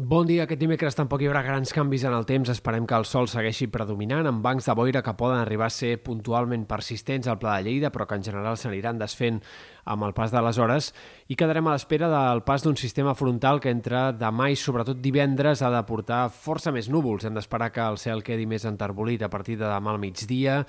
Bon dia. Aquest dimecres tampoc hi haurà grans canvis en el temps. Esperem que el sol segueixi predominant amb bancs de boira que poden arribar a ser puntualment persistents al Pla de Lleida, però que en general s'aniran desfent amb el pas de les hores i quedarem a l'espera del pas d'un sistema frontal que entre demà i sobretot divendres ha de portar força més núvols. Hem d'esperar que el cel quedi més enterbolit a partir de demà al migdia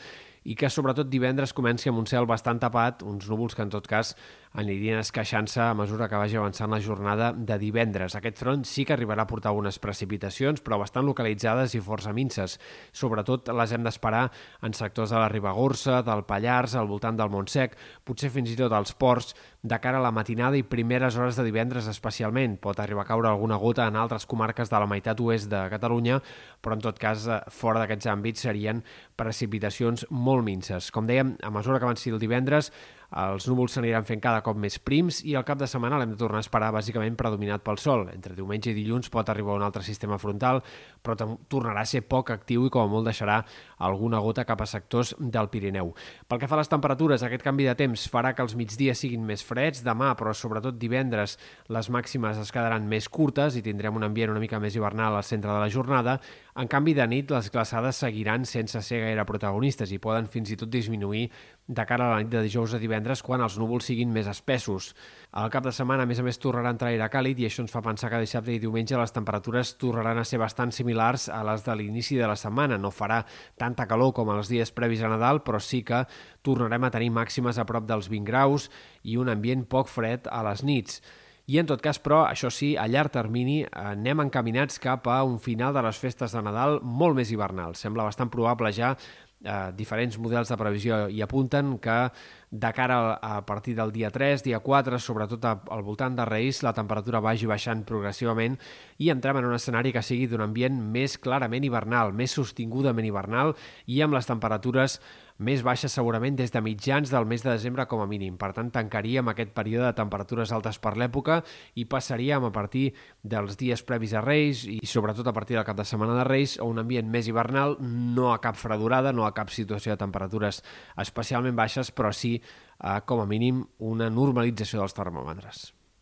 i que sobretot divendres comenci amb un cel bastant tapat, uns núvols que en tot cas anirien esqueixant-se a mesura que vagi avançant la jornada de divendres. Aquest front sí que arribarà a portar algunes precipitacions, però bastant localitzades i força minces. Sobretot les hem d'esperar en sectors de la Ribagorça, del Pallars, al voltant del Montsec, potser fins i tot als ports, de cara a la matinada i primeres hores de divendres especialment. Pot arribar a caure alguna gota en altres comarques de la meitat oest de Catalunya, però en tot cas eh, fora d'aquests àmbits serien precipitacions molt minces. Com dèiem, a mesura que avanci el divendres, els núvols s'aniran fent cada cop més prims i el cap de setmana l'hem de tornar a esperar bàsicament predominat pel sol. Entre diumenge i dilluns pot arribar un altre sistema frontal, però tornarà a ser poc actiu i com a molt deixarà alguna gota cap a sectors del Pirineu. Pel que fa a les temperatures, aquest canvi de temps farà que els migdies siguin més freds. Demà, però sobretot divendres, les màximes es quedaran més curtes i tindrem un ambient una mica més hivernal al centre de la jornada. En canvi, de nit, les glaçades seguiran sense ser gaire protagonistes i poden fins i tot disminuir de cara a la nit de dijous a divendres quan els núvols siguin més espessos. Al cap de setmana, a més a més, tornarà a entrar aire càlid i això ens fa pensar que dissabte i diumenge les temperatures tornaran a ser bastant similars a les de l'inici de la setmana. No farà tanta calor com els dies previs a Nadal, però sí que tornarem a tenir màximes a prop dels 20 graus i un ambient poc fred a les nits. I en tot cas, però, això sí, a llarg termini anem encaminats cap a un final de les festes de Nadal molt més hivernal. Sembla bastant probable ja eh, diferents models de previsió i apunten que de cara a partir del dia 3, dia 4, sobretot al voltant de Reis, la temperatura vagi baixant progressivament i entrem en un escenari que sigui d'un ambient més clarament hivernal, més sostingudament hivernal i amb les temperatures més baixes segurament des de mitjans del mes de desembre com a mínim. Per tant, tancaríem aquest període de temperatures altes per l'època i passaríem a partir dels dies previs a Reis i sobretot a partir del cap de setmana de Reis a un ambient més hivernal, no a cap fredurada, no a cap situació de temperatures especialment baixes, però sí a, com a mínim, una normalització dels termòmetres.